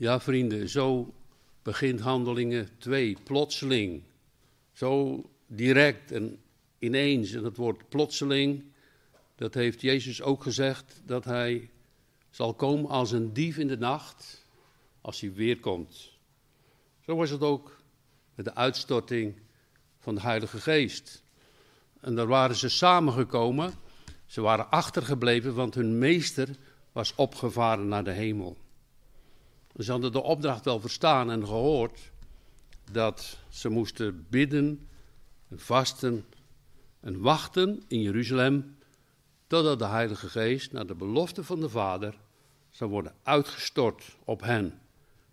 Ja, vrienden, zo begint Handelingen 2, plotseling. Zo direct en ineens. En het woord plotseling, dat heeft Jezus ook gezegd, dat hij zal komen als een dief in de nacht, als hij weer komt. Zo was het ook met de uitstorting van de Heilige Geest. En daar waren ze samengekomen. Ze waren achtergebleven, want hun meester was opgevaren naar de hemel. Ze hadden de opdracht wel verstaan en gehoord dat ze moesten bidden en vasten en wachten in Jeruzalem totdat de Heilige Geest naar de belofte van de Vader zou worden uitgestort op hen.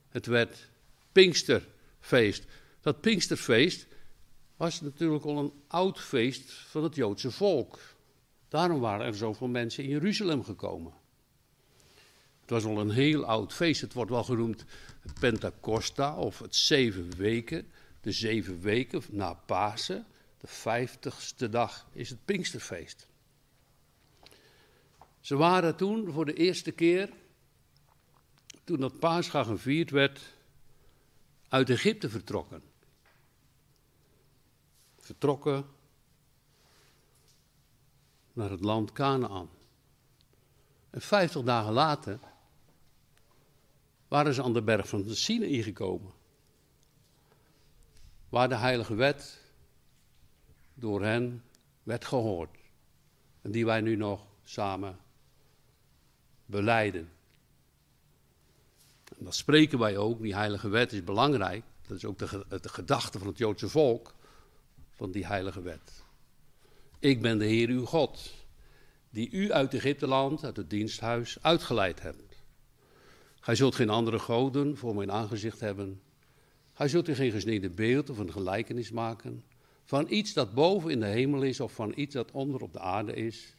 Het werd Pinksterfeest. Dat Pinksterfeest was natuurlijk al een oud feest van het Joodse volk. Daarom waren er zoveel mensen in Jeruzalem gekomen. Het was al een heel oud feest. Het wordt wel genoemd Pentacosta of het zeven weken. De zeven weken na Pasen, de vijftigste dag, is het Pinksterfeest. Ze waren toen voor de eerste keer, toen dat Pascha gevierd werd, uit Egypte vertrokken. Vertrokken naar het land Canaan. En vijftig dagen later waren ze aan de berg van de Sinaï gekomen. Waar de heilige wet door hen werd gehoord. En die wij nu nog samen beleiden. En dat spreken wij ook, die heilige wet is belangrijk. Dat is ook de, de gedachte van het Joodse volk, van die heilige wet. Ik ben de Heer uw God, die u uit Egypteland, uit het diensthuis, uitgeleid hebt. Gij zult geen andere goden voor mijn aangezicht hebben. Gij zult u geen gesneden beeld of een gelijkenis maken van iets dat boven in de hemel is of van iets dat onder op de aarde is.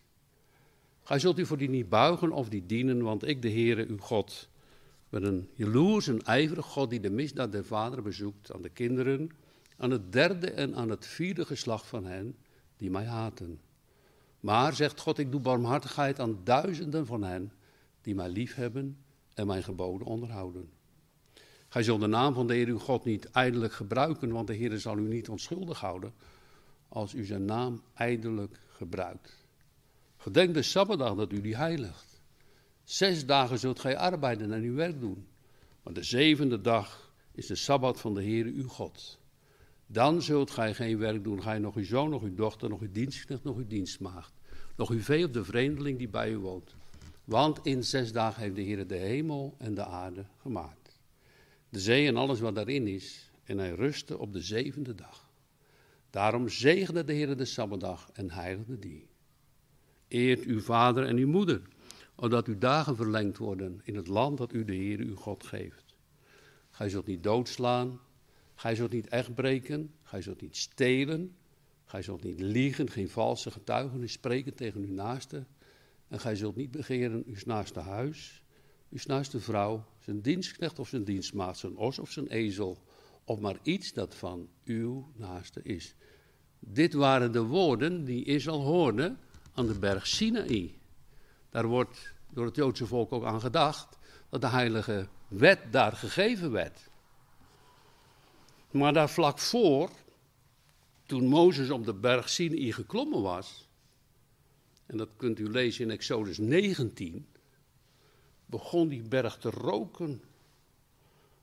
Gij zult u voor die niet buigen of die dienen, want ik, de Heere, uw God, ben een jaloers en ijverig God die de misdaad der vader bezoekt aan de kinderen, aan het derde en aan het vierde geslacht van hen die mij haten. Maar, zegt God, ik doe barmhartigheid aan duizenden van hen die mij liefhebben en mijn geboden onderhouden. Gij zult de naam van de Heer uw God niet ijdelijk gebruiken, want de Heer zal u niet onschuldig houden als u zijn naam ijdelijk gebruikt. Gedenk de Sabbatdag dat u die heiligt. Zes dagen zult gij arbeiden en uw werk doen. Maar de zevende dag is de Sabbat van de Heer uw God. Dan zult gij geen werk doen, gij nog uw zoon, nog uw dochter, nog uw dienstknecht, nog uw dienstmaagd. Nog uw vee of de vreemdeling die bij u woont. Want in zes dagen heeft de Heer de hemel en de aarde gemaakt. De zee en alles wat daarin is. En hij rustte op de zevende dag. Daarom zegende de Heer de Sabbatdag en heiligde die. Eert uw vader en uw moeder, opdat uw dagen verlengd worden in het land dat u de Heer uw God geeft. Gij zult niet doodslaan, gij zult niet echt breken, gij zult niet stelen, gij zult niet liegen, geen valse getuigenis spreken tegen uw naaste. En gij zult niet begeren uw naaste huis, uw naaste vrouw, zijn dienstknecht of zijn dienstmaat, zijn os of zijn ezel, of maar iets dat van uw naaste is. Dit waren de woorden die Israël hoorde aan de berg Sinaï. Daar wordt door het Joodse volk ook aan gedacht dat de heilige wet daar gegeven werd. Maar daar vlak voor, toen Mozes op de berg Sinaï geklommen was, en dat kunt u lezen in Exodus 19, begon die berg te roken.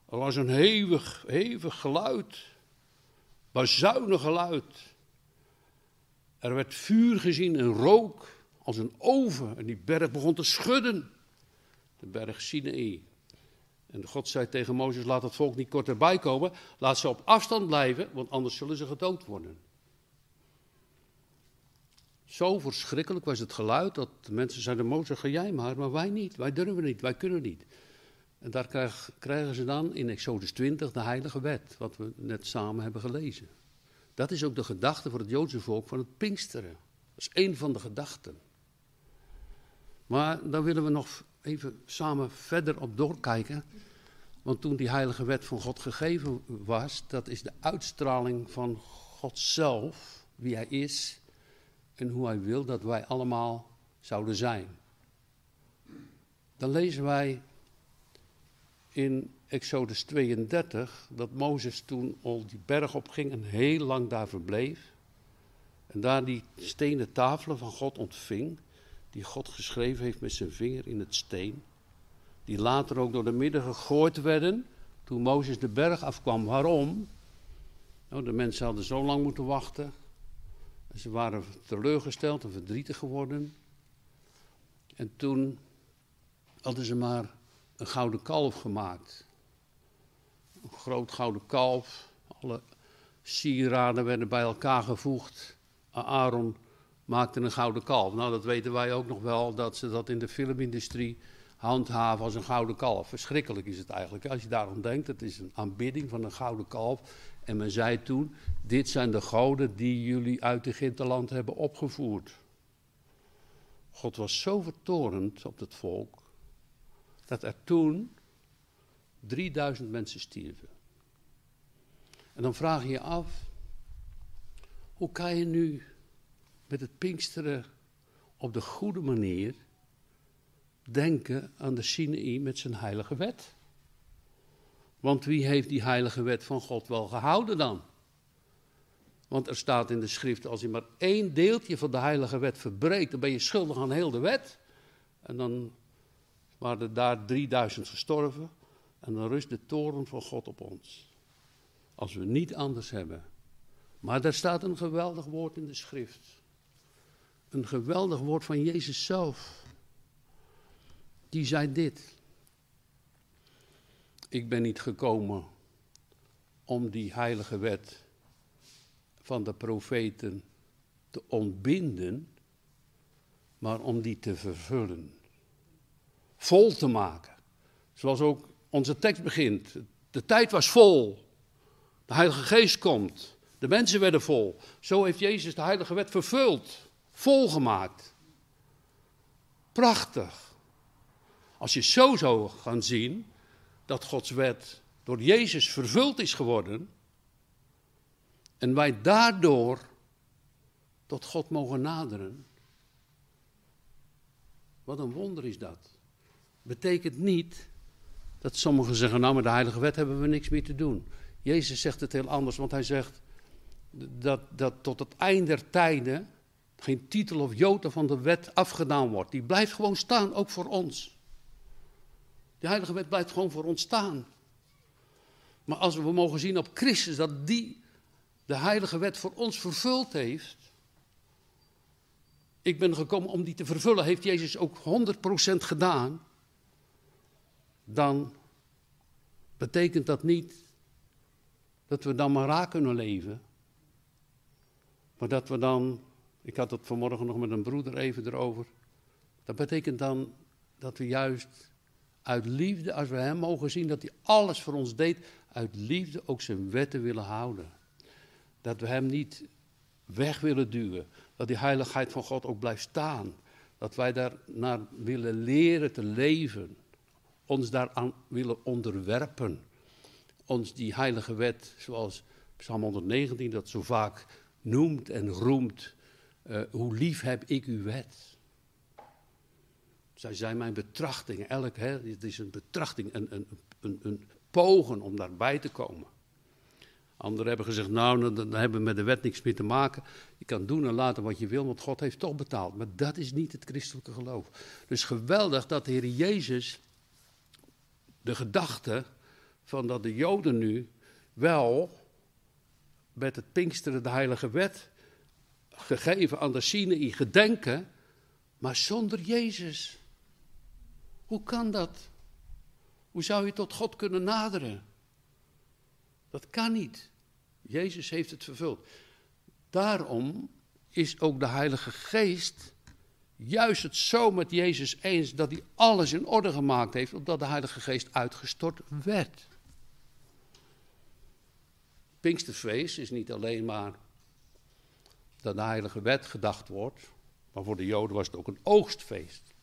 Er was een hevig, hevig geluid, bazuinig geluid. Er werd vuur gezien en rook als een oven en die berg begon te schudden. De berg Sinaï. En God zei tegen Mozes, laat het volk niet kort erbij komen, laat ze op afstand blijven, want anders zullen ze gedood worden. Zo verschrikkelijk was het geluid dat mensen zeiden, Mozes ga jij maar, maar wij niet, wij durven niet, wij kunnen niet. En daar krijgen ze dan in Exodus 20 de heilige wet, wat we net samen hebben gelezen. Dat is ook de gedachte voor het Joodse volk van het Pinksteren. Dat is één van de gedachten. Maar daar willen we nog even samen verder op doorkijken. Want toen die heilige wet van God gegeven was, dat is de uitstraling van God zelf, wie Hij is en hoe Hij wil dat wij allemaal zouden zijn. Dan lezen wij in Exodus 32 dat Mozes toen al die berg opging en heel lang daar verbleef. En daar die stenen tafelen van God ontving, die God geschreven heeft met zijn vinger in het steen. Die later ook door de midden gegooid werden toen Mozes de berg afkwam. Waarom? Nou, de mensen hadden zo lang moeten wachten. Ze waren teleurgesteld en verdrietig geworden. En toen hadden ze maar een gouden kalf gemaakt. Een groot gouden kalf. Alle sieraden werden bij elkaar gevoegd. Aaron maakte een gouden kalf. Nou, dat weten wij ook nog wel, dat ze dat in de filmindustrie handhaven als een gouden kalf. Verschrikkelijk is het eigenlijk. Als je daarom denkt, het is een aanbidding van een gouden kalf. En men zei toen, dit zijn de goden die jullie uit Egypteland hebben opgevoerd. God was zo vertorend op het volk, dat er toen 3000 mensen stierven. En dan vraag je je af, hoe kan je nu met het Pinksteren op de goede manier denken aan de Sinaï met zijn heilige wet? Want wie heeft die heilige wet van God wel gehouden dan? Want er staat in de schrift, als je maar één deeltje van de heilige wet verbreekt, dan ben je schuldig aan heel de wet. En dan waren er daar 3000 gestorven. En dan rust de toren van God op ons. Als we niet anders hebben. Maar daar staat een geweldig woord in de schrift. Een geweldig woord van Jezus zelf. Die zei dit. Ik ben niet gekomen om die heilige wet van de profeten te ontbinden, maar om die te vervullen. Vol te maken. Zoals ook onze tekst begint. De tijd was vol. De Heilige Geest komt. De mensen werden vol. Zo heeft Jezus de Heilige Wet vervuld. Volgemaakt. Prachtig. Als je zo zou gaan zien dat Gods wet door Jezus vervuld is geworden, en wij daardoor tot God mogen naderen. Wat een wonder is dat. Betekent niet dat sommigen zeggen, nou met de heilige wet hebben we niks meer te doen. Jezus zegt het heel anders, want hij zegt dat, dat tot het eind der tijden geen titel of jota van de wet afgedaan wordt. Die blijft gewoon staan, ook voor ons. De heilige wet blijft gewoon voor ons staan. Maar als we mogen zien op Christus dat die de heilige wet voor ons vervuld heeft. Ik ben gekomen om die te vervullen, heeft Jezus ook 100% gedaan. Dan betekent dat niet dat we dan maar raak kunnen leven. Maar dat we dan, ik had het vanmorgen nog met een broeder even erover. Dat betekent dan dat we juist uit liefde, als we Hem mogen zien dat Hij alles voor ons deed, uit liefde ook zijn wetten willen houden. Dat we Hem niet weg willen duwen. Dat die heiligheid van God ook blijft staan. Dat wij daar naar willen leren te leven. Ons daaraan willen onderwerpen. Ons die heilige wet, zoals Psalm 119 dat zo vaak noemt en roemt. Uh, hoe lief heb ik uw wet. Zij zijn mijn betrachtingen. Elk, hè, het is een betrachting, een, een, een, een pogen om daarbij te komen. Anderen hebben gezegd, nou, dan hebben we met de wet niks meer te maken. Je kan doen en laten wat je wil, want God heeft toch betaald. Maar dat is niet het christelijke geloof. Dus geweldig dat de Heer Jezus de gedachte van dat de Joden nu wel met het Pinksteren de Heilige Wet gegeven aan de Sinai gedenken, maar zonder Jezus. Hoe kan dat? Hoe zou je tot God kunnen naderen? Dat kan niet. Jezus heeft het vervuld. Daarom is ook de Heilige Geest juist het zo met Jezus eens dat hij alles in orde gemaakt heeft, omdat de Heilige Geest uitgestort werd. Pinksterfeest is niet alleen maar dat de Heilige Wet gedacht wordt, maar voor de Joden was het ook een oogstfeest.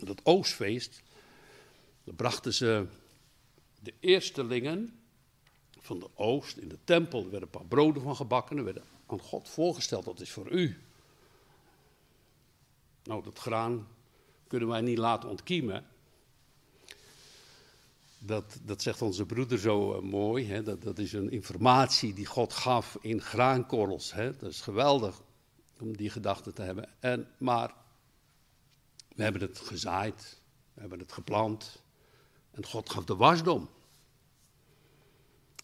Dat oogstfeest, daar brachten ze de eerstelingen van de oogst in de tempel. Er werden een paar broden van gebakken. Er werden aan God voorgesteld, dat is voor u. Nou, dat graan kunnen wij niet laten ontkiemen. dat, dat zegt onze broeder zo eh, mooi. Hè? Dat, dat is een informatie die God gaf in graankorrels. Hè? Dat is geweldig om die gedachte te hebben. En, maar we hebben het gezaaid, we hebben het geplant. En God gaf de wasdom.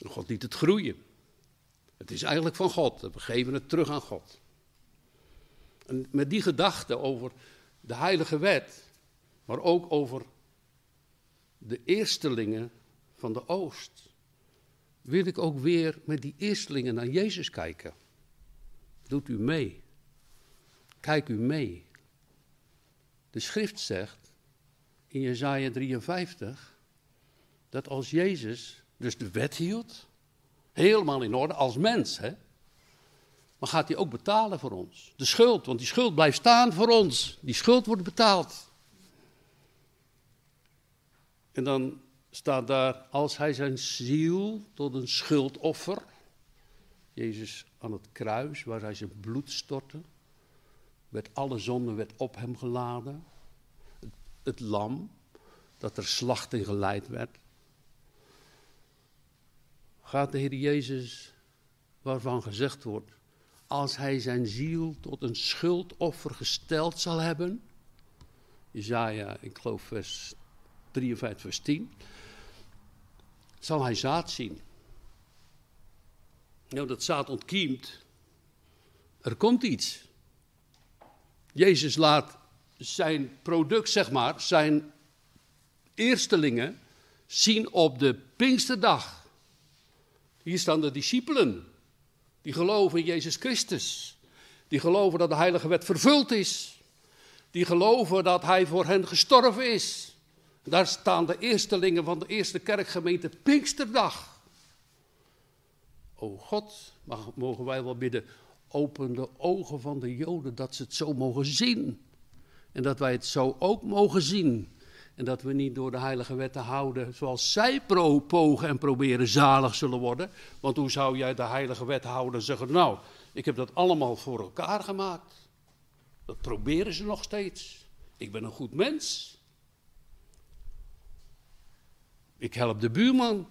God liet het groeien. Het is eigenlijk van God. We geven het terug aan God. En met die gedachte over de heilige wet, maar ook over de eerstelingen van de oost, wil ik ook weer met die eerstelingen naar Jezus kijken. Doet u mee. Kijk u mee. De schrift zegt in Jesaja 53 dat als Jezus dus de wet hield, helemaal in orde, als mens, hè, maar gaat hij ook betalen voor ons. De schuld, want die schuld blijft staan voor ons. Die schuld wordt betaald. En dan staat daar, als hij zijn ziel tot een schuldoffer, Jezus aan het kruis, waar hij zijn bloed stortte, werd alle zonde werd op hem geladen. Het, lam, dat er slachting geleid werd. Gaat de Heer Jezus, waarvan gezegd wordt, als hij zijn ziel tot een schuldoffer gesteld zal hebben. Isaiah, ik geloof vers 53, vers 10. Zal hij zaad zien. Nou, dat zaad ontkiemt. Er komt iets. Jezus laat zijn product, zeg maar, zijn eerstelingen zien op de Pinksterdag. Hier staan de discipelen. Die geloven in Jezus Christus. Die geloven dat de heilige wet vervuld is. Die geloven dat hij voor hen gestorven is. Daar staan de eerstelingen van de eerste kerkgemeente Pinksterdag. O God, mogen wij wel bidden, open de ogen van de Joden dat ze het zo mogen zien. En dat wij het zo ook mogen zien. En dat we niet door de heilige wet te houden zoals zij pro pogen en proberen zalig zullen worden. Want hoe zou jij de heilige wet houden en zeggen, nou, ik heb dat allemaal voor elkaar gemaakt. Dat proberen ze nog steeds. Ik ben een goed mens. Ik help de buurman.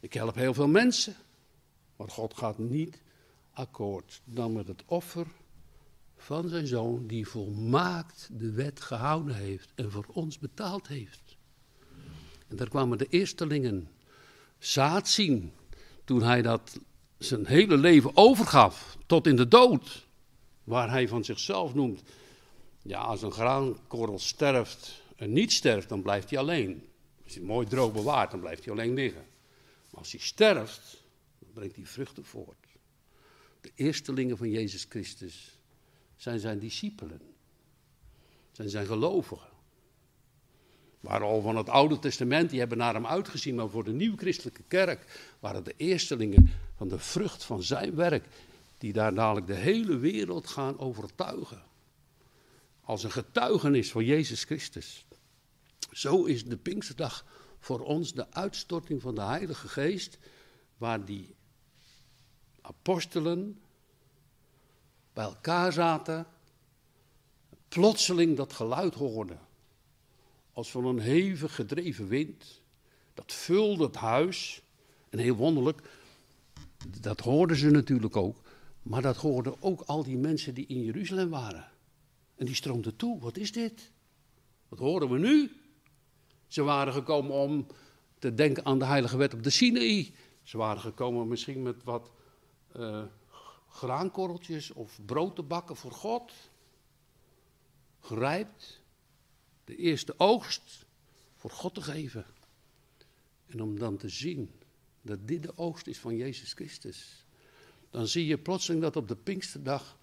Ik help heel veel mensen. Maar God gaat niet akkoord dan met het offer van zijn zoon, die volmaakt de wet gehouden heeft en voor ons betaald heeft. En daar kwamen de eerstelingen zaad zien toen hij dat zijn hele leven overgaf tot in de dood, waar hij van zichzelf noemt, ja, als een graankorrel sterft en niet sterft, dan blijft hij alleen. Als hij mooi droog bewaart, dan blijft hij alleen liggen. Maar als hij sterft, dan brengt hij vruchten voort. De eerstelingen van Jezus Christus zijn zijn discipelen. Zijn zijn gelovigen. Waren al van het Oude Testament, die hebben naar hem uitgezien, maar voor de nieuw christelijke kerk waren de eerstelingen van de vrucht van zijn werk, die daar dadelijk de hele wereld gaan overtuigen. Als een getuigenis van Jezus Christus. Zo is de Pinksterdag voor ons de uitstorting van de Heilige Geest, waar die apostelen bij elkaar zaten, plotseling dat geluid hoorden. Als van een hevig gedreven wind. Dat vulde het huis. En heel wonderlijk, dat hoorden ze natuurlijk ook. Maar dat hoorden ook al die mensen die in Jeruzalem waren. En die stroomden toe. Wat is dit? Wat horen we nu? Ze waren gekomen om te denken aan de heilige wet op de Sinaï. Ze waren gekomen misschien met wat uh, graankorreltjes of brood te bakken voor God. Gerijpt, de eerste oogst voor God te geven. En om dan te zien dat dit de oogst is van Jezus Christus. Dan zie je plotseling dat op de Pinksterdag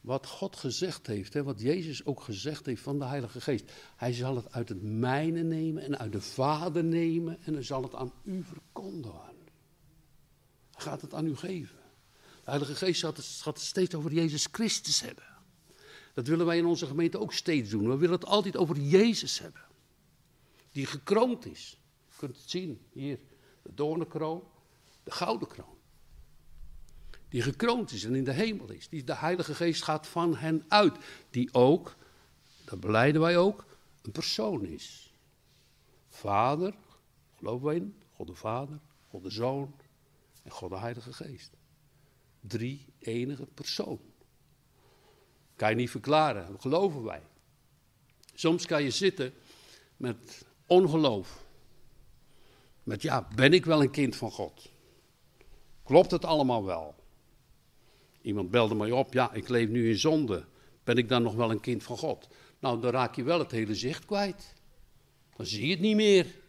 wat God gezegd heeft, hè, wat Jezus ook gezegd heeft van de Heilige Geest. Hij zal het uit het mijne nemen en uit de Vader nemen en hij zal het aan u verkondigen. Hij gaat het aan u geven. Heilige Geest gaat het, gaat het steeds over Jezus Christus hebben. Dat willen wij in onze gemeente ook steeds doen. We willen het altijd over Jezus hebben. Die gekroond is. Je kunt het zien hier. De doornenkroon, de gouden kroon. Die gekroond is en in de hemel is. Die, de Heilige Geest gaat van hen uit. Die ook, dat beleiden wij ook, een persoon is. Vader, geloven we in, God de Vader, God de Zoon en God de Heilige Geest. Drie enige persoon. Kan je niet verklaren, dat geloven wij. Soms kan je zitten met ongeloof. Met ja, ben ik wel een kind van God? Klopt het allemaal wel? Iemand belde mij op, ja, ik leef nu in zonde. Ben ik dan nog wel een kind van God? Nou, dan raak je wel het hele zicht kwijt. Dan zie je het niet meer.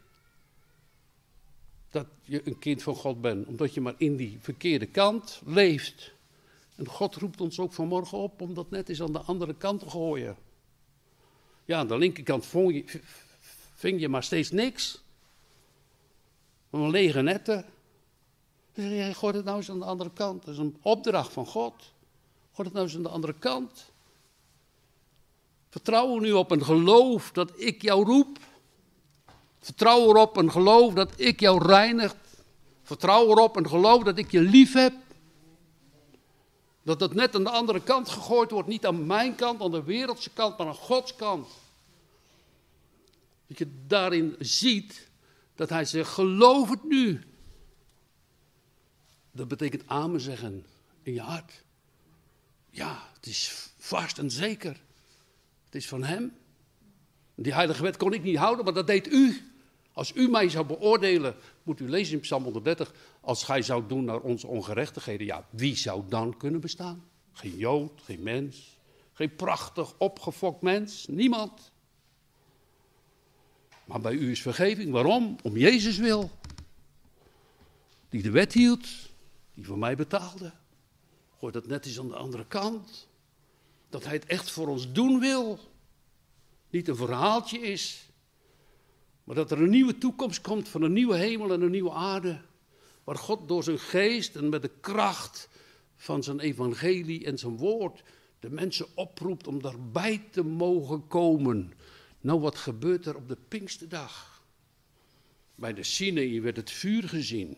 Dat je een kind van God bent, omdat je maar in die verkeerde kant leeft. En God roept ons ook vanmorgen op om dat net eens aan de andere kant te gooien. Ja, aan de linkerkant ving je, ving je maar steeds niks. Een lege netten. Zeg je, gooi het nou eens aan de andere kant. Dat is een opdracht van God. Gooi het nou eens aan de andere kant. Vertrouw nu op een geloof dat ik jou roep. Vertrouw erop een geloof dat ik jou reinig. Vertrouw erop een geloof dat ik je lief heb. Dat het net aan de andere kant gegooid wordt. Niet aan mijn kant, aan de wereldse kant, maar aan Gods kant. Dat je daarin ziet dat hij zegt, geloof het nu. Dat betekent amen zeggen in je hart. Ja, het is vast en zeker. Het is van hem. Die heilige wet kon ik niet houden, maar dat deed u. Als u mij zou beoordelen, moet u lezen in Psalm 130, als gij zou doen naar onze ongerechtigheden, ja, wie zou dan kunnen bestaan? Geen Jood, geen mens, geen prachtig opgefokt mens, niemand. Maar bij u is vergeving. Waarom? Om Jezus wil. Die de wet hield, die voor mij betaalde. Gooi dat net eens aan de andere kant. Dat hij het echt voor ons doen wil. Niet een verhaaltje is. Maar dat er een nieuwe toekomst komt van een nieuwe hemel en een nieuwe aarde. Waar God door zijn geest en met de kracht van zijn evangelie en zijn woord de mensen oproept om daarbij te mogen komen. Nou, wat gebeurt er op de Pinksterdag? Bij de Sinaï werd het vuur gezien.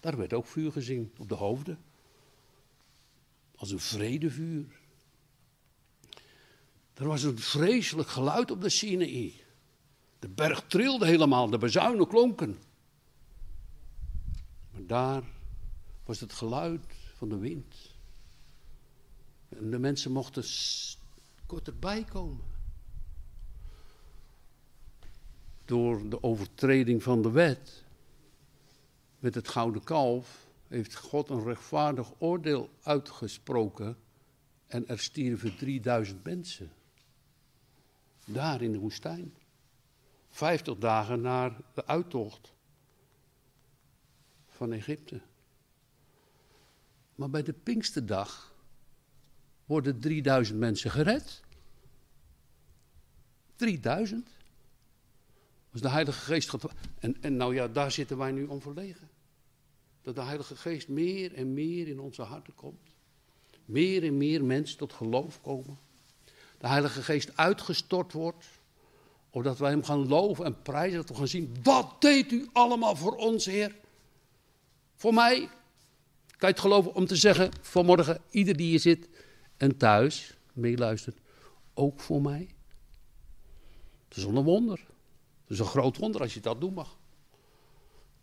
Daar werd ook vuur gezien op de hoofden. Als een vredevuur. Er was een vreselijk geluid op de Sinaï. De berg trilde helemaal, de bezuinen klonken. Maar daar was het geluid van de wind. En de mensen mochten kort erbij komen. Door de overtreding van de wet met het gouden kalf heeft God een rechtvaardig oordeel uitgesproken en er stierven 3000 mensen. Daar in de woestijn. 50 dagen na de uittocht van Egypte. Maar bij de Pinksterdag worden 3000 mensen gered. 3000. Als de Heilige Geest gaat. En, en nou ja, daar zitten wij nu om verlegen. Dat de Heilige Geest meer en meer in onze harten komt. Meer en meer mensen tot geloof komen. De Heilige Geest uitgestort wordt. Omdat wij hem gaan loven en prijzen. Dat we gaan zien. Wat deed u allemaal voor ons, Heer? Voor mij. Kan je het geloven om te zeggen vanmorgen, ieder die hier zit en thuis meeluistert, ook voor mij? Het is een wonder. Het is een groot wonder als je dat doen mag.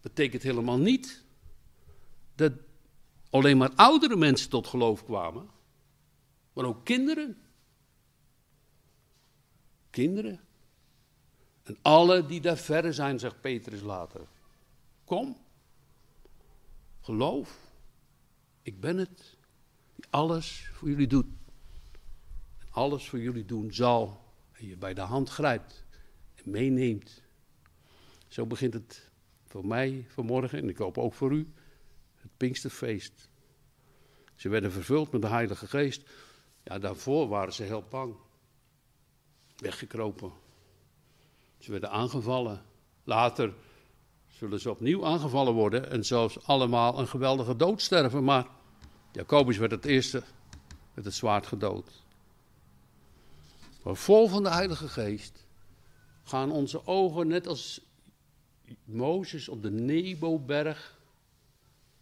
Betekent helemaal niet dat alleen maar oudere mensen tot geloof kwamen, maar ook kinderen. Kinderen. En alle die daar verder zijn, zegt Petrus later. Kom, geloof, ik ben het, die alles voor jullie doet. En alles voor jullie doen zal, en je bij de hand grijpt en meeneemt. Zo begint het voor mij vanmorgen, en ik hoop ook voor u, het Pinksterfeest. Ze werden vervuld met de Heilige Geest. Ja, daarvoor waren ze heel bang. Weggekropen. Ze werden aangevallen. Later zullen ze opnieuw aangevallen worden en zelfs allemaal een geweldige dood sterven. Maar Jacobus werd het eerste met het zwaard gedood. Maar vol van de Heilige Geest gaan onze ogen, net als Mozes op de Neboberg,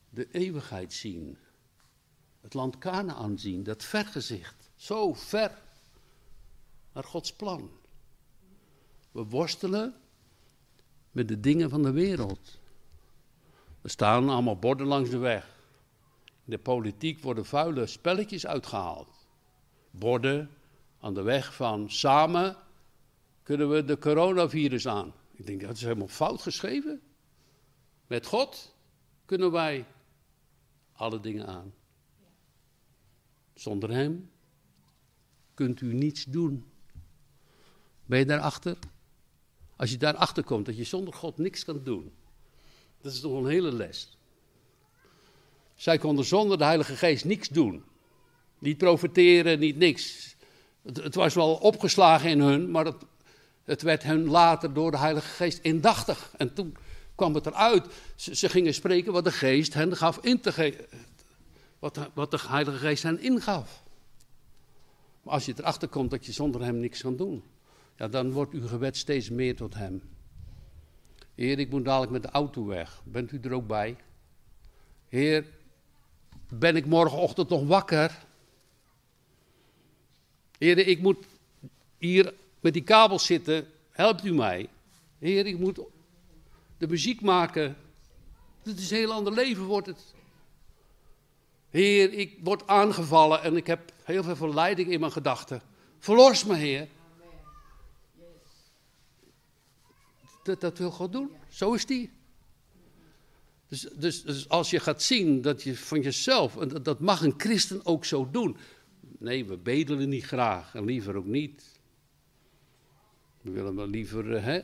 de eeuwigheid zien. Het land Canaan zien, dat vergezicht. Zo ver naar Gods plan. We worstelen met de dingen van de wereld. Er staan allemaal borden langs de weg. In de politiek worden vuile spelletjes uitgehaald. Borden aan de weg van samen kunnen we de coronavirus aan. Ik denk, dat is helemaal fout geschreven. Met God kunnen wij alle dingen aan. Zonder Hem kunt u niets doen. Ben je daarachter? Als je daarachter komt dat je zonder God niks kan doen, dat is toch een hele les. Zij konden zonder de Heilige Geest niks doen. Niet profiteren, niet niks. Het, was wel opgeslagen in hun, maar het, het, werd hen later door de Heilige Geest indachtig. En toen kwam het eruit. Ze, gingen spreken wat de Geest hen gaf in te. Wat wat de Heilige Geest hen ingaf. Maar als je erachter komt dat je zonder Hem niks kan doen, ja, dan wordt uw gebed steeds meer tot Hem. Heer, ik moet dadelijk met de auto weg. Bent u er ook bij? Heer, ben ik morgenochtend nog wakker? Heer, ik moet hier met die kabels zitten. Helpt u mij? Heer, ik moet de muziek maken. Het is een heel ander leven wordt het. Heer, ik word aangevallen en ik heb heel veel verleiding in mijn gedachten. Verlos me, Heer. Dat, dat wil God doen. Zo is die. Dus, dus, dus, als je gaat zien dat je van jezelf, en dat, mag een christen ook zo doen. Nee, we bedelen niet graag en liever ook niet. We willen maar liever, eh, hè,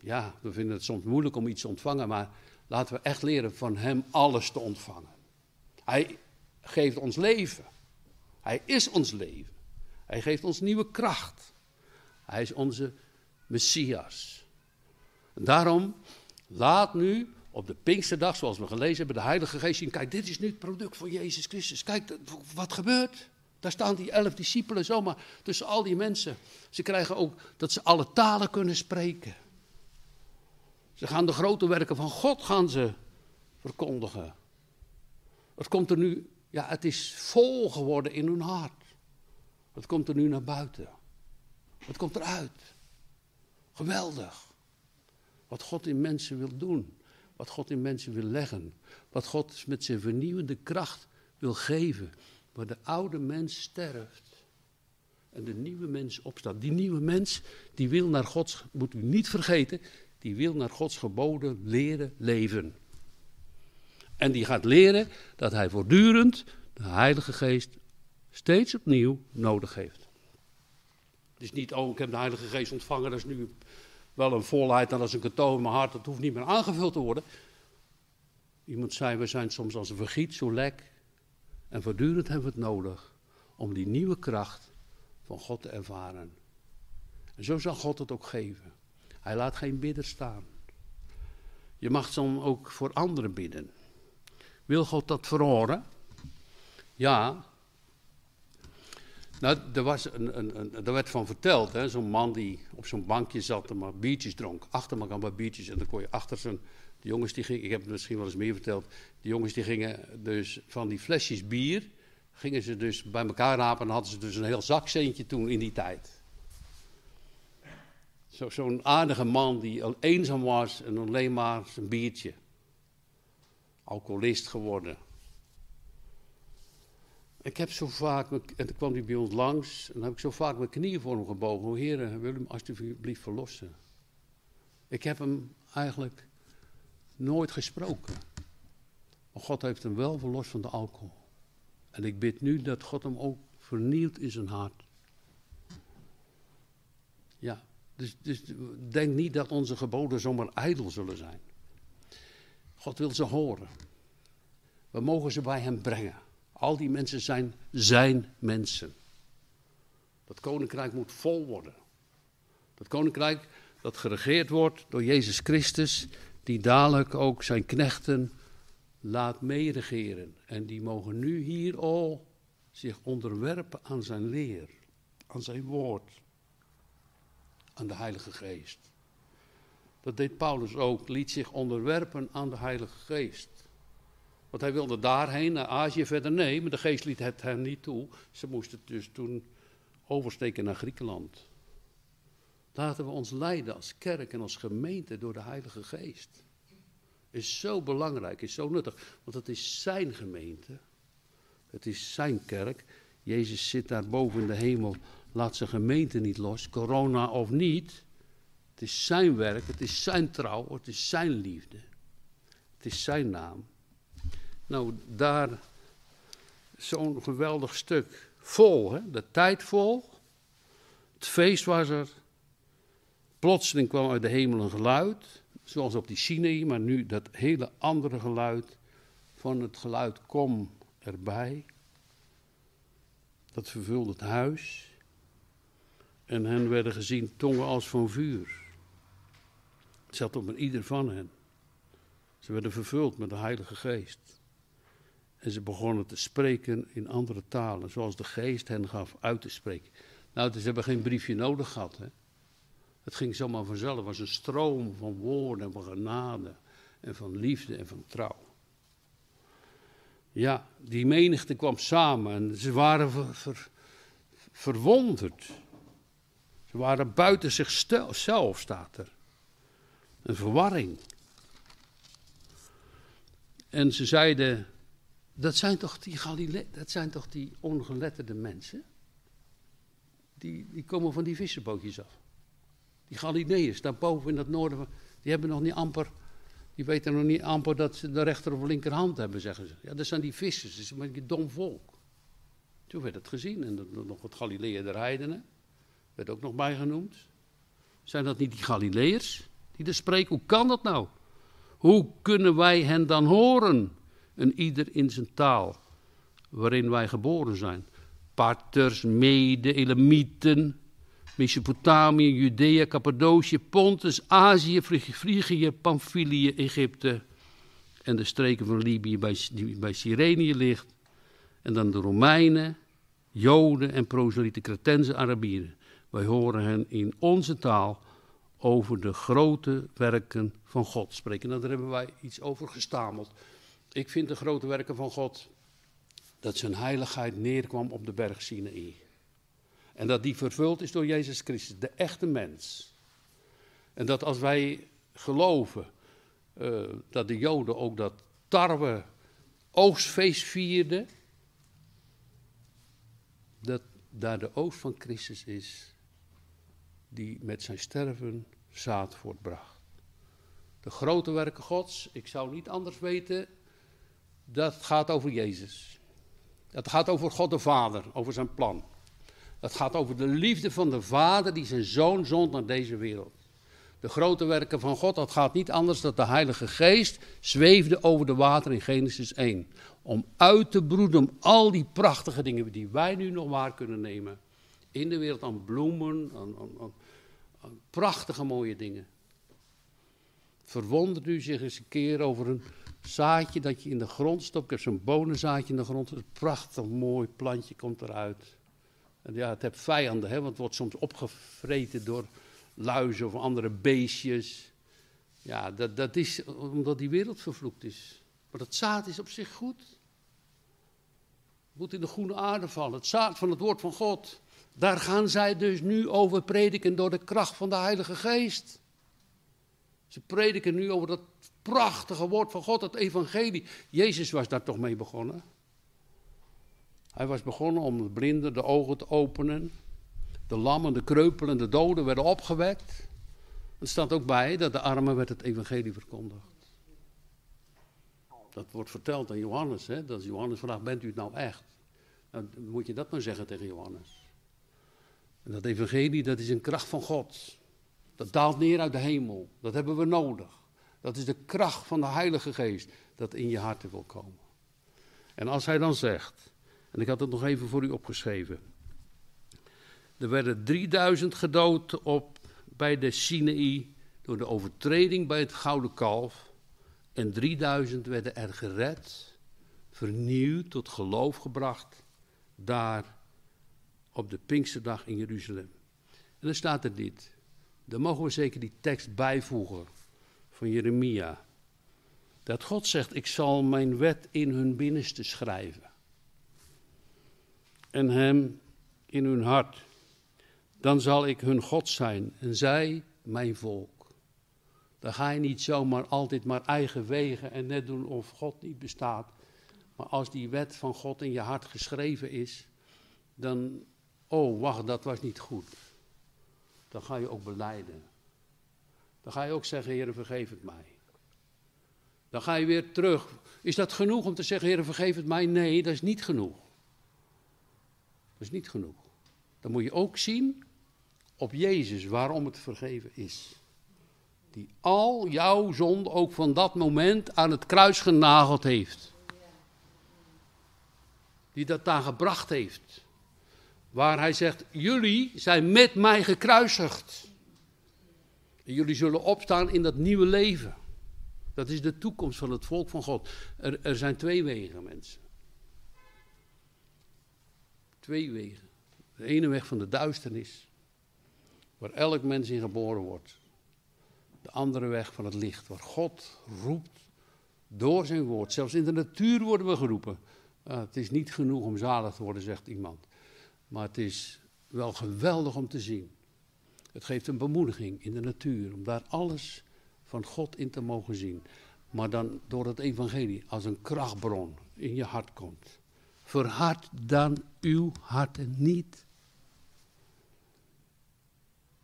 ja, we vinden het soms moeilijk om iets te ontvangen, maar laten we echt leren van Hem alles te ontvangen. Hij geeft ons leven. Hij is ons leven. Hij geeft ons nieuwe kracht. Hij is onze Messias. Daarom, laat nu op de Pinksterdag, zoals we gelezen hebben, de Heilige Geest zien. Kijk, dit is nu het product van Jezus Christus. Kijk, wat gebeurt? Daar staan die elf discipelen zomaar tussen al die mensen. Ze krijgen ook dat ze alle talen kunnen spreken. Ze gaan de grote werken van God gaan ze verkondigen. Het komt er nu, ja, het is vol geworden in hun hart. Het komt er nu naar buiten. Het komt eruit. Geweldig. Wat God in mensen wil doen. Wat God in mensen wil leggen. Wat God met zijn vernieuwende kracht wil geven. Waar de oude mens sterft. En de nieuwe mens opstaat. Die nieuwe mens, die wil naar Gods, moet u niet vergeten, die wil naar Gods geboden leren leven. En die gaat leren dat hij voortdurend de Heilige Geest steeds opnieuw nodig heeft. Het is niet, oh, ik heb de Heilige Geest ontvangen, dat is nu wel een volheid en dat is een cadeau in mijn hart, dat hoeft niet meer aangevuld te worden. Iemand zei, we zijn soms als een vergiet, zo lek. En voortdurend hebben we het nodig om die nieuwe kracht van God te ervaren. En zo zal God het ook geven. Hij laat geen bidder staan. Je mag dan ook voor anderen bidden. Wil God dat verhoren? Ja. Nou, er, was een, een, een, er werd van verteld, zo'n man die op zo'n bankje zat en maar biertjes dronk. Achter elkaar maar biertjes. En dan kon je achter zijn. De jongens die gingen, ik heb het misschien wel eens meer verteld. De jongens die gingen dus van die flesjes bier. Gingen ze dus bij elkaar rapen en hadden ze dus een heel zakcentje toen in die tijd. Zo'n aardige man die eenzaam was en alleen maar zijn biertje. Alcoholist geworden. Ik heb zo vaak, en toen kwam hij bij ons langs, en dan heb ik zo vaak mijn knieën voor hem gebogen. O heren, wil hem alsjeblieft verlossen. Ik heb hem eigenlijk nooit gesproken. Maar God heeft hem wel verlost van de alcohol. En ik bid nu dat God hem ook vernieuwt in zijn hart. Ja, dus, dus denk niet dat onze geboden zomaar ijdel zullen zijn. God wil ze horen. We mogen ze bij hem brengen. Al die mensen zijn zijn mensen. Dat koninkrijk moet vol worden. Dat koninkrijk dat geregeerd wordt door Jezus Christus, die dadelijk ook zijn knechten laat meeregeren. En die mogen nu hier al zich onderwerpen aan zijn leer, aan zijn woord, aan de Heilige Geest. Dat deed Paulus ook, liet zich onderwerpen aan de Heilige Geest. Want hij wilde daarheen, naar Azië verder. Nee, maar de geest liet het hen niet toe. Ze moesten dus toen oversteken naar Griekenland. Laten we ons leiden als kerk en als gemeente door de Heilige Geest. Is zo belangrijk, is zo nuttig, want het is zijn gemeente. Het is zijn kerk. Jezus zit daar boven in de hemel, laat zijn gemeente niet los, corona of niet. Het is zijn werk, het is zijn trouw, het is zijn liefde. Het is zijn naam. Nou, daar zo'n geweldig stuk vol, hè? de tijd vol. Het feest was er. Plotseling kwam uit de hemel een geluid, zoals op die Sinai, maar nu dat hele andere geluid van het geluid kom erbij. Dat vervulde het huis. En hen werden gezien tongen als van vuur. Het zat op ieder van hen. Ze werden vervuld met de Heilige Geest. En ze begonnen te spreken in andere talen, zoals de Geest hen gaf uit te spreken. Nou, dus ze hebben geen briefje nodig gehad. Hè? Het ging zomaar vanzelf. Het was een stroom van woorden en van genade en van liefde en van trouw. Ja, die menigte kwam samen en ze waren ver, verwonderd. Ze waren buiten zichzelf, staat er. Een verwarring. En ze zeiden, dat zijn toch die Galile dat zijn toch die ongeletterde mensen? Die, die komen van die vissenbootjes af. Die Galileërs, daar boven in het noorden, die hebben nog niet amper, die weten nog niet amper dat ze de rechter of linkerhand hebben, zeggen ze. Ja, dat zijn die vissers, dat is een beetje dom volk. Toen werd het gezien en dan nog het Galileë der heidenen, werd ook nog bijgenoemd. Zijn dat niet die Galileërs die er spreken? Hoe kan dat nou? Hoe kunnen wij hen dan horen? En ieder in zijn taal waarin wij geboren zijn. Parters, Mede, Elamieten, Mesopotamië, Judea, Cappadocië, Pontus, Azië, Frigië, Pamphylië, Egypte en de streken van Libië bij, die bij Cyrenië ligt. En dan de Romeinen, Joden en proselieten, Cretense, Arabieren. Wij horen hen in onze taal over de grote werken van God spreken. Nou, daar hebben wij iets over gestameld. Ik vind de grote werken van God dat zijn heiligheid neerkwam op de berg Sinaï. En dat die vervuld is door Jezus Christus, de echte mens. En dat als wij geloven uh, dat de Joden ook dat tarwe oogstfeest vierden, dat daar de oogst van Christus is, die met zijn sterven zaad voortbracht. De grote werken Gods, ik zou niet anders weten, dat gaat over Jezus. Dat gaat over God de Vader, over zijn plan. Dat gaat over de liefde van de Vader die zijn zoon zond naar deze wereld. De grote werken van God, dat gaat niet anders dan de Heilige Geest zweefde over de water in Genesis 1. Om uit te broeden om al die prachtige dingen die wij nu nog waar kunnen nemen. In de wereld aan bloemen, aan, aan, aan prachtige mooie dingen. Verwondert u zich eens een keer over een zaadje dat je in de grond stopt. Ik heb zo'n bonenzaadje in de grond. Een prachtig mooi plantje komt eruit. En ja, het heeft vijanden, hè, want het wordt soms opgevreten door luizen of andere beestjes. Ja, dat, dat is omdat die wereld vervloekt is. Maar dat zaad is op zich goed. Het moet in de groene aarde vallen. Het zaad van het woord van God. Daar gaan zij dus nu over prediken door de kracht van de Heilige Geest. Ze prediken nu over dat prachtige woord van God, het evangelie. Jezus was daar toch mee begonnen. Hij was begonnen om de blinden de ogen te openen. De lammen, de kreupelen, de doden werden opgewekt. Er staat ook bij dat de armen werd het evangelie verkondigd. Dat wordt verteld aan Johannes. Hè? Dat Johannes vraagt, bent u het nou echt? Nou, dan moet je dat maar zeggen tegen Johannes. En dat evangelie, dat is een kracht van God. Dat daalt neer uit de hemel. Dat hebben we nodig. Dat is de kracht van de Heilige Geest dat in je hart wil komen. En als hij dan zegt, en ik had het nog even voor u opgeschreven. Er werden 3000 gedood op, bij de Sinaï door de overtreding bij het gouden kalf. En 3000 werden er gered, vernieuwd, tot geloof gebracht, daar op de Pinksterdag in Jeruzalem. En dan staat er dit. Dan mogen we zeker die tekst bijvoegen van Jeremia. Dat God zegt, ik zal mijn wet in hun binnenste schrijven. En hem in hun hart. Dan zal ik hun God zijn en zij mijn volk. Dan ga je niet zomaar altijd maar eigen wegen en net doen of God niet bestaat. Maar als die wet van God in je hart geschreven is, dan, oh wacht, dat was niet goed. Dan ga je ook beleiden. Dan ga je ook zeggen, Heer, vergeef het mij. Dan ga je weer terug. Is dat genoeg om te zeggen, Heer, vergeef het mij? Nee, dat is niet genoeg. Dat is niet genoeg. Dan moet je ook zien op Jezus waarom het vergeven is. Die al jouw zonde ook van dat moment aan het kruis genageld heeft. Die dat daar gebracht heeft. Waar hij zegt, jullie zijn met mij gekruisigd. En jullie zullen opstaan in dat nieuwe leven. Dat is de toekomst van het volk van God. Er, er zijn twee wegen, mensen. Twee wegen. De ene weg van de duisternis, waar elk mens in geboren wordt. De andere weg van het licht, waar God roept door zijn woord. Zelfs in de natuur worden we geroepen. Uh, het is niet genoeg om zalig te worden, zegt iemand. Maar het is wel geweldig om te zien. Het geeft een bemoediging in de natuur, om daar alles van God in te mogen zien. Maar dan door het evangelie als een krachtbron in je hart komt. Verhard dan uw harten niet.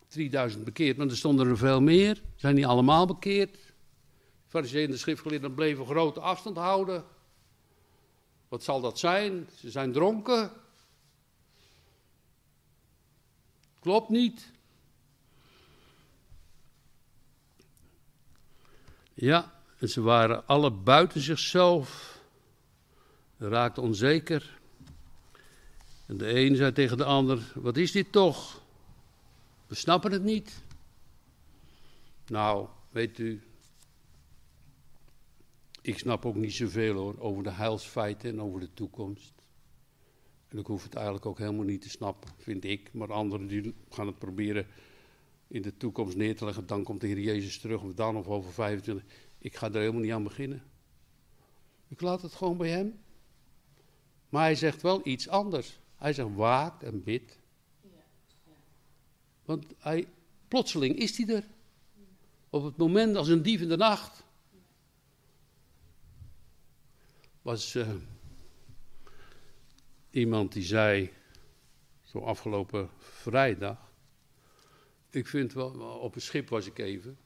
3000 bekeerd, maar er stonden er veel meer. Zijn niet allemaal bekeerd. Fariseeën en de schriftgeleerden bleven grote afstand houden. Wat zal dat zijn? Ze zijn dronken. Klopt niet. Ja, en ze waren alle buiten zichzelf, raakten onzeker. En de een zei tegen de ander: Wat is dit toch? We snappen het niet. Nou, weet u, ik snap ook niet zoveel hoor over de heilsfeiten en over de toekomst. En ik hoef het eigenlijk ook helemaal niet te snappen, vind ik. Maar anderen die gaan het proberen in de toekomst neer te leggen. Dan komt de Heer Jezus terug, of dan of over 25. Ik ga er helemaal niet aan beginnen. Ik laat het gewoon bij hem. Maar hij zegt wel iets anders. Hij zegt waak en bid. Want hij, plotseling is hij er. Op het moment als een dief in de nacht. Was uh, iemand die zei, zo afgelopen vrijdag. Ik vind wel, op een schip was ik even.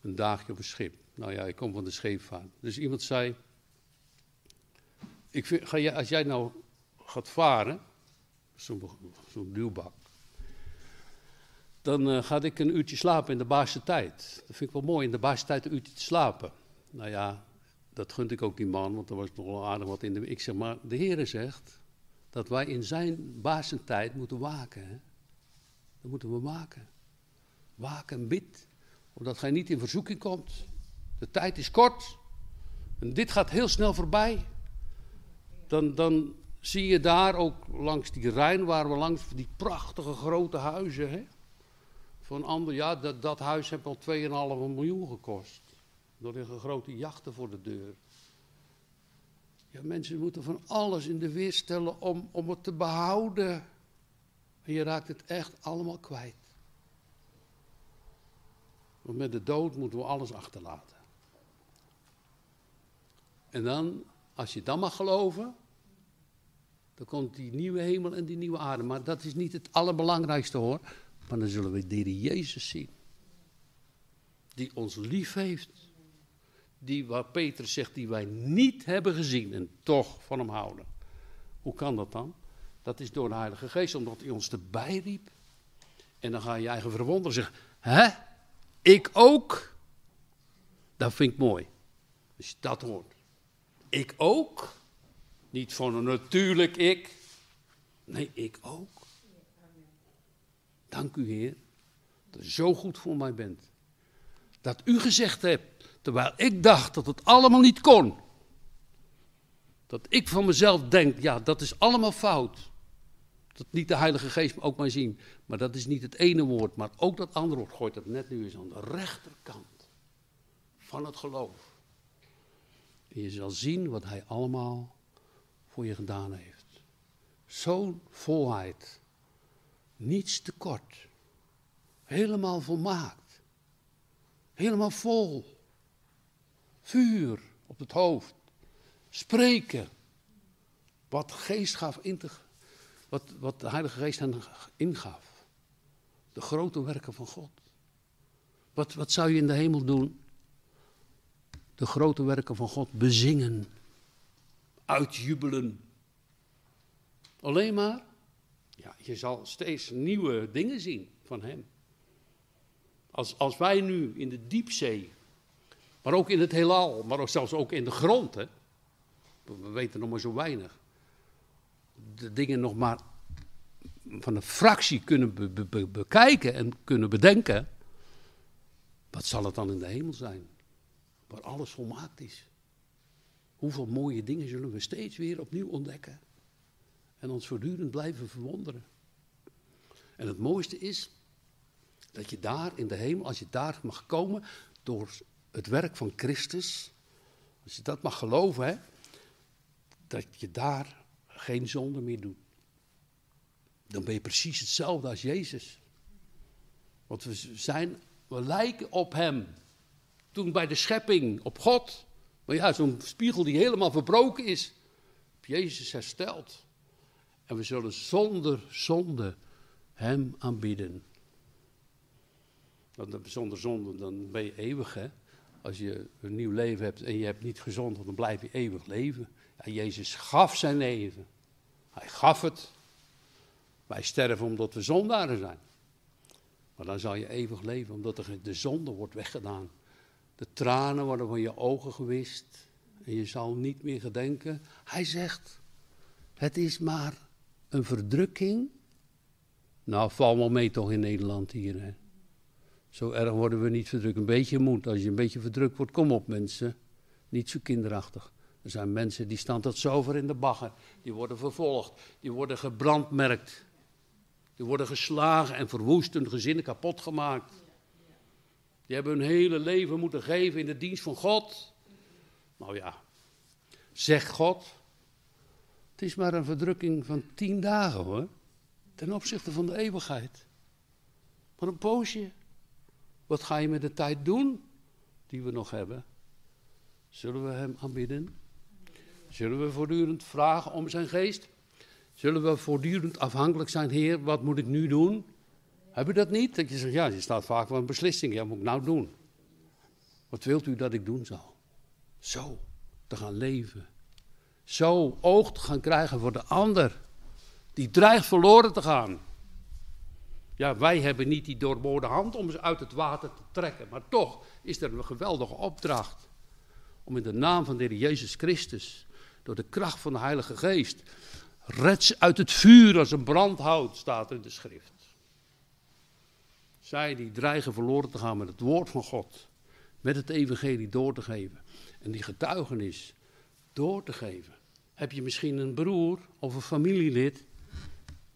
Een dagje op een schip. Nou ja, ik kom van de scheepvaart. Dus iemand zei, ik vind, ga als jij nou gaat varen, zo'n zo duwbak, dan uh, ga ik een uurtje slapen in de baasje tijd. Dat vind ik wel mooi, in de baasje tijd een uurtje te slapen. Nou ja, dat gunt ik ook die man, want er was nog wel aardig wat in de... Ik zeg maar, de Heere zegt dat wij in zijn tijd moeten waken. Hè? Dat moeten we waken. Waken en bid omdat gij niet in verzoeking komt. De tijd is kort. En dit gaat heel snel voorbij. Dan, dan zie je daar ook langs die Rijn, waar we langs die prachtige grote huizen. Hè? Van ander, ja, dat, dat huis heeft al 2,5 miljoen gekost. Er liggen grote jachten voor de deur. Ja, mensen moeten van alles in de weer stellen om, om het te behouden. En je raakt het echt allemaal kwijt. Want met de dood moeten we alles achterlaten. En dan, als je dan mag geloven, dan komt die nieuwe hemel en die nieuwe aarde. Maar dat is niet het allerbelangrijkste hoor. Maar dan zullen we de Jezus zien. Die ons lief heeft. Die, waar Petrus zegt, die wij niet hebben gezien en toch van hem houden. Hoe kan dat dan? Dat is door de Heilige Geest, omdat hij ons erbij riep. En dan ga je je eigen verwonderen zeggen, hè? Ik ook. Dat vind ik mooi. Als je dat hoort. Ik ook. Niet van een natuurlijk ik. Nee, ik ook. Dank u, Heer, dat u zo goed voor mij bent. Dat u gezegd hebt, terwijl ik dacht dat het allemaal niet kon. Dat ik van mezelf denk, ja, dat is allemaal fout. Dat niet de Heilige Geest ook maar zien. Maar dat is niet het ene woord, maar ook dat andere woord gooit dat net nu eens aan de rechterkant van het geloof. En je zal zien wat hij allemaal voor je gedaan heeft. Zo'n volheid. Niets tekort. Helemaal volmaakt. Helemaal vol. Vuur op het hoofd. Spreken. Wat geest gaf in te, wat, wat de Heilige Geest hen ingaf. De grote werken van God. Wat, wat zou je in de hemel doen? De grote werken van God bezingen. Uitjubelen. Alleen maar, ja, je zal steeds nieuwe dingen zien van Hem. Als, als wij nu in de diepzee, maar ook in het heelal, maar ook zelfs ook in de grond, hè, we weten nog maar zo weinig, de dingen nog maar van een fractie kunnen bekijken en kunnen bedenken, wat zal het dan in de hemel zijn? Waar alles volmaakt is. Hoeveel mooie dingen zullen we steeds weer opnieuw ontdekken en ons voortdurend blijven verwonderen. En het mooiste is dat je daar in de hemel, als je daar mag komen door het werk van Christus, als je dat mag geloven, hè, dat je daar geen zonde meer doet. Dan ben je precies hetzelfde als Jezus. Want we zijn, we lijken op Hem. Toen bij de schepping op God, maar ja, zo'n spiegel die helemaal verbroken is, op Jezus hersteld. En we zullen zonder zonde Hem aanbieden. Want zonder zonde, dan ben je eeuwig, hè. Als je een nieuw leven hebt en je hebt niet gezond, dan blijf je eeuwig leven. Ja, Jezus gaf zijn leven. Hij gaf het. Wij sterven omdat we zondaren zijn. Maar dan zal je eeuwig leven, omdat er de zonde wordt weggedaan. De tranen worden van je ogen gewist. En je zal niet meer gedenken. Hij zegt, het is maar een verdrukking. Nou, val wel mee toch in Nederland hier. Hè? Zo erg worden we niet verdrukt. Een beetje moed. Als je een beetje verdrukt wordt, kom op mensen. Niet zo kinderachtig. Er zijn mensen die staan tot zover in de bagger. Die worden vervolgd. Die worden gebrandmerkt. Die worden geslagen en verwoest, hun gezinnen kapot gemaakt. Die hebben hun hele leven moeten geven in de dienst van God. Nou ja, zeg God, het is maar een verdrukking van tien dagen hoor. Ten opzichte van de eeuwigheid. Maar een poosje. Wat ga je met de tijd doen die we nog hebben? Zullen we hem aanbidden? Zullen we voortdurend vragen om zijn geest? Zullen we voortdurend afhankelijk zijn, Heer, wat moet ik nu doen? Heb je dat niet? Dat je zegt, ja, je staat vaak voor een beslissing. Ja, wat moet ik nou doen? Wat wilt u dat ik doen zal? Zo, te gaan leven zo oog te gaan krijgen voor de ander. Die dreigt verloren te gaan. Ja, wij hebben niet die doorboorde hand om ze uit het water te trekken. Maar toch is er een geweldige opdracht. Om in de naam van de Heer Jezus Christus, door de kracht van de Heilige Geest, red uit het vuur als een brandhout, staat in de schrift. Zij die dreigen verloren te gaan met het woord van God, met het evangelie door te geven. En die getuigenis door te geven. Heb je misschien een broer of een familielid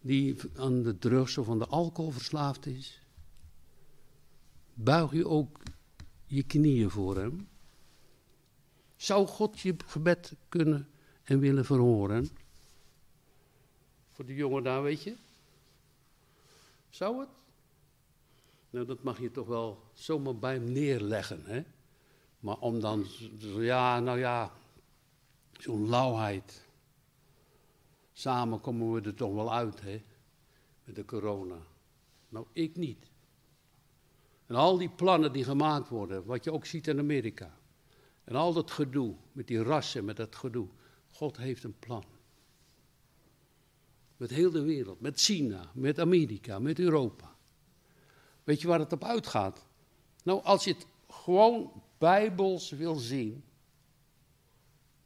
die aan de drugs of aan de alcohol verslaafd is? Buig je ook je knieën voor hem? Zou God je gebed kunnen en willen verhoren? Voor die jongen daar, weet je? Zou het? Nou, dat mag je toch wel zomaar bij hem neerleggen, hè? Maar om dan, ja, nou ja, Zo'n lauwheid. Samen komen we er toch wel uit, hè? Met de corona. Nou, ik niet. En al die plannen die gemaakt worden, wat je ook ziet in Amerika. En al dat gedoe, met die rassen, met dat gedoe. God heeft een plan. Met heel de wereld, met China, met Amerika, met Europa. Weet je waar het op uitgaat? Nou, als je het gewoon bijbels wil zien,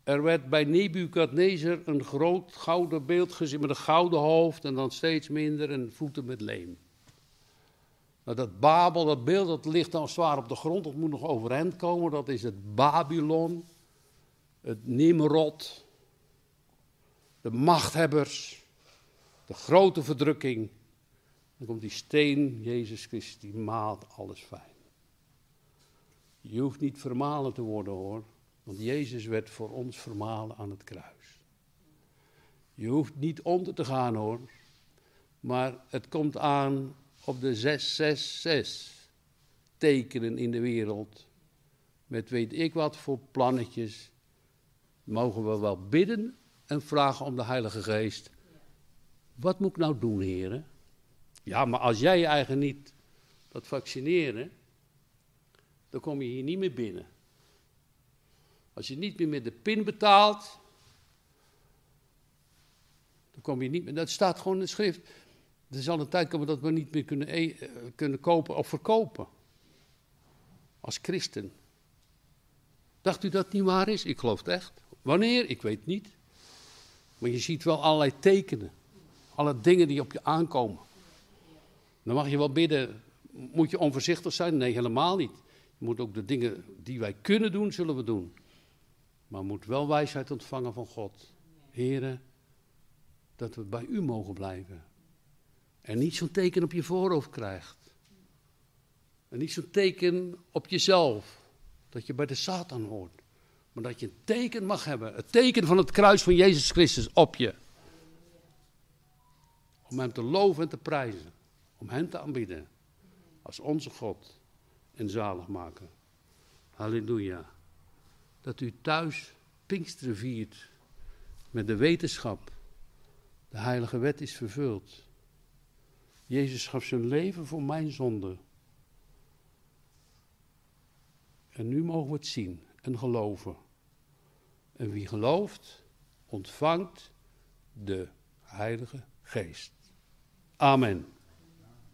er werd bij Nebukadnezar een groot gouden beeld gezien met een gouden hoofd en dan steeds minder en voeten met leem. Nou, dat Babel, dat beeld, dat ligt dan zwaar op de grond, dat moet nog overeind komen. Dat is het Babylon, het Nimrod, de machthebbers, de grote verdrukking. Dan komt die steen, Jezus Christus, die maalt alles fijn. Je hoeft niet vermalen te worden hoor. Want Jezus werd voor ons vermalen aan het kruis. Je hoeft niet onder te gaan hoor. Maar het komt aan op de 666 tekenen in de wereld. Met weet ik wat voor plannetjes. Mogen we wel bidden en vragen om de Heilige Geest. Wat moet ik nou doen, heren? Ja, maar als jij je eigen niet dat vaccineren, dan kom je hier niet meer binnen. Als je niet meer met de pin betaalt, dan kom je niet meer. Dat staat gewoon in de schrift. Er zal een tijd komen dat we niet meer kunnen, e eh, kunnen kopen of verkopen. Als christen. Dacht u dat niet waar is? Ik geloof het echt. Wanneer? Ik weet niet. Maar je ziet wel allerlei tekenen. Alle dingen die op je aankomen. Dan mag je wel bidden. Moet je onvoorzichtig zijn? Nee, helemaal niet. Je moet ook de dingen die wij kunnen doen, zullen we doen. Maar moet wel wijsheid ontvangen van God. Heren, dat we bij u mogen blijven. En niet zo'n teken op je voorhoofd krijgt. En niet zo'n teken op jezelf. Dat je bij de Satan hoort. Maar dat je een teken mag hebben. Het teken van het kruis van Jezus Christus op je. Om hem te loven en te prijzen. Om hem te aanbieden. Als onze God en zalig maken. Halleluja. Dat u thuis Pinksteren viert. Met de wetenschap. De heilige wet is vervuld. Jezus gaf zijn leven voor mijn zonde. En nu mogen we het zien en geloven. En wie gelooft, ontvangt de Heilige Geest. Amen.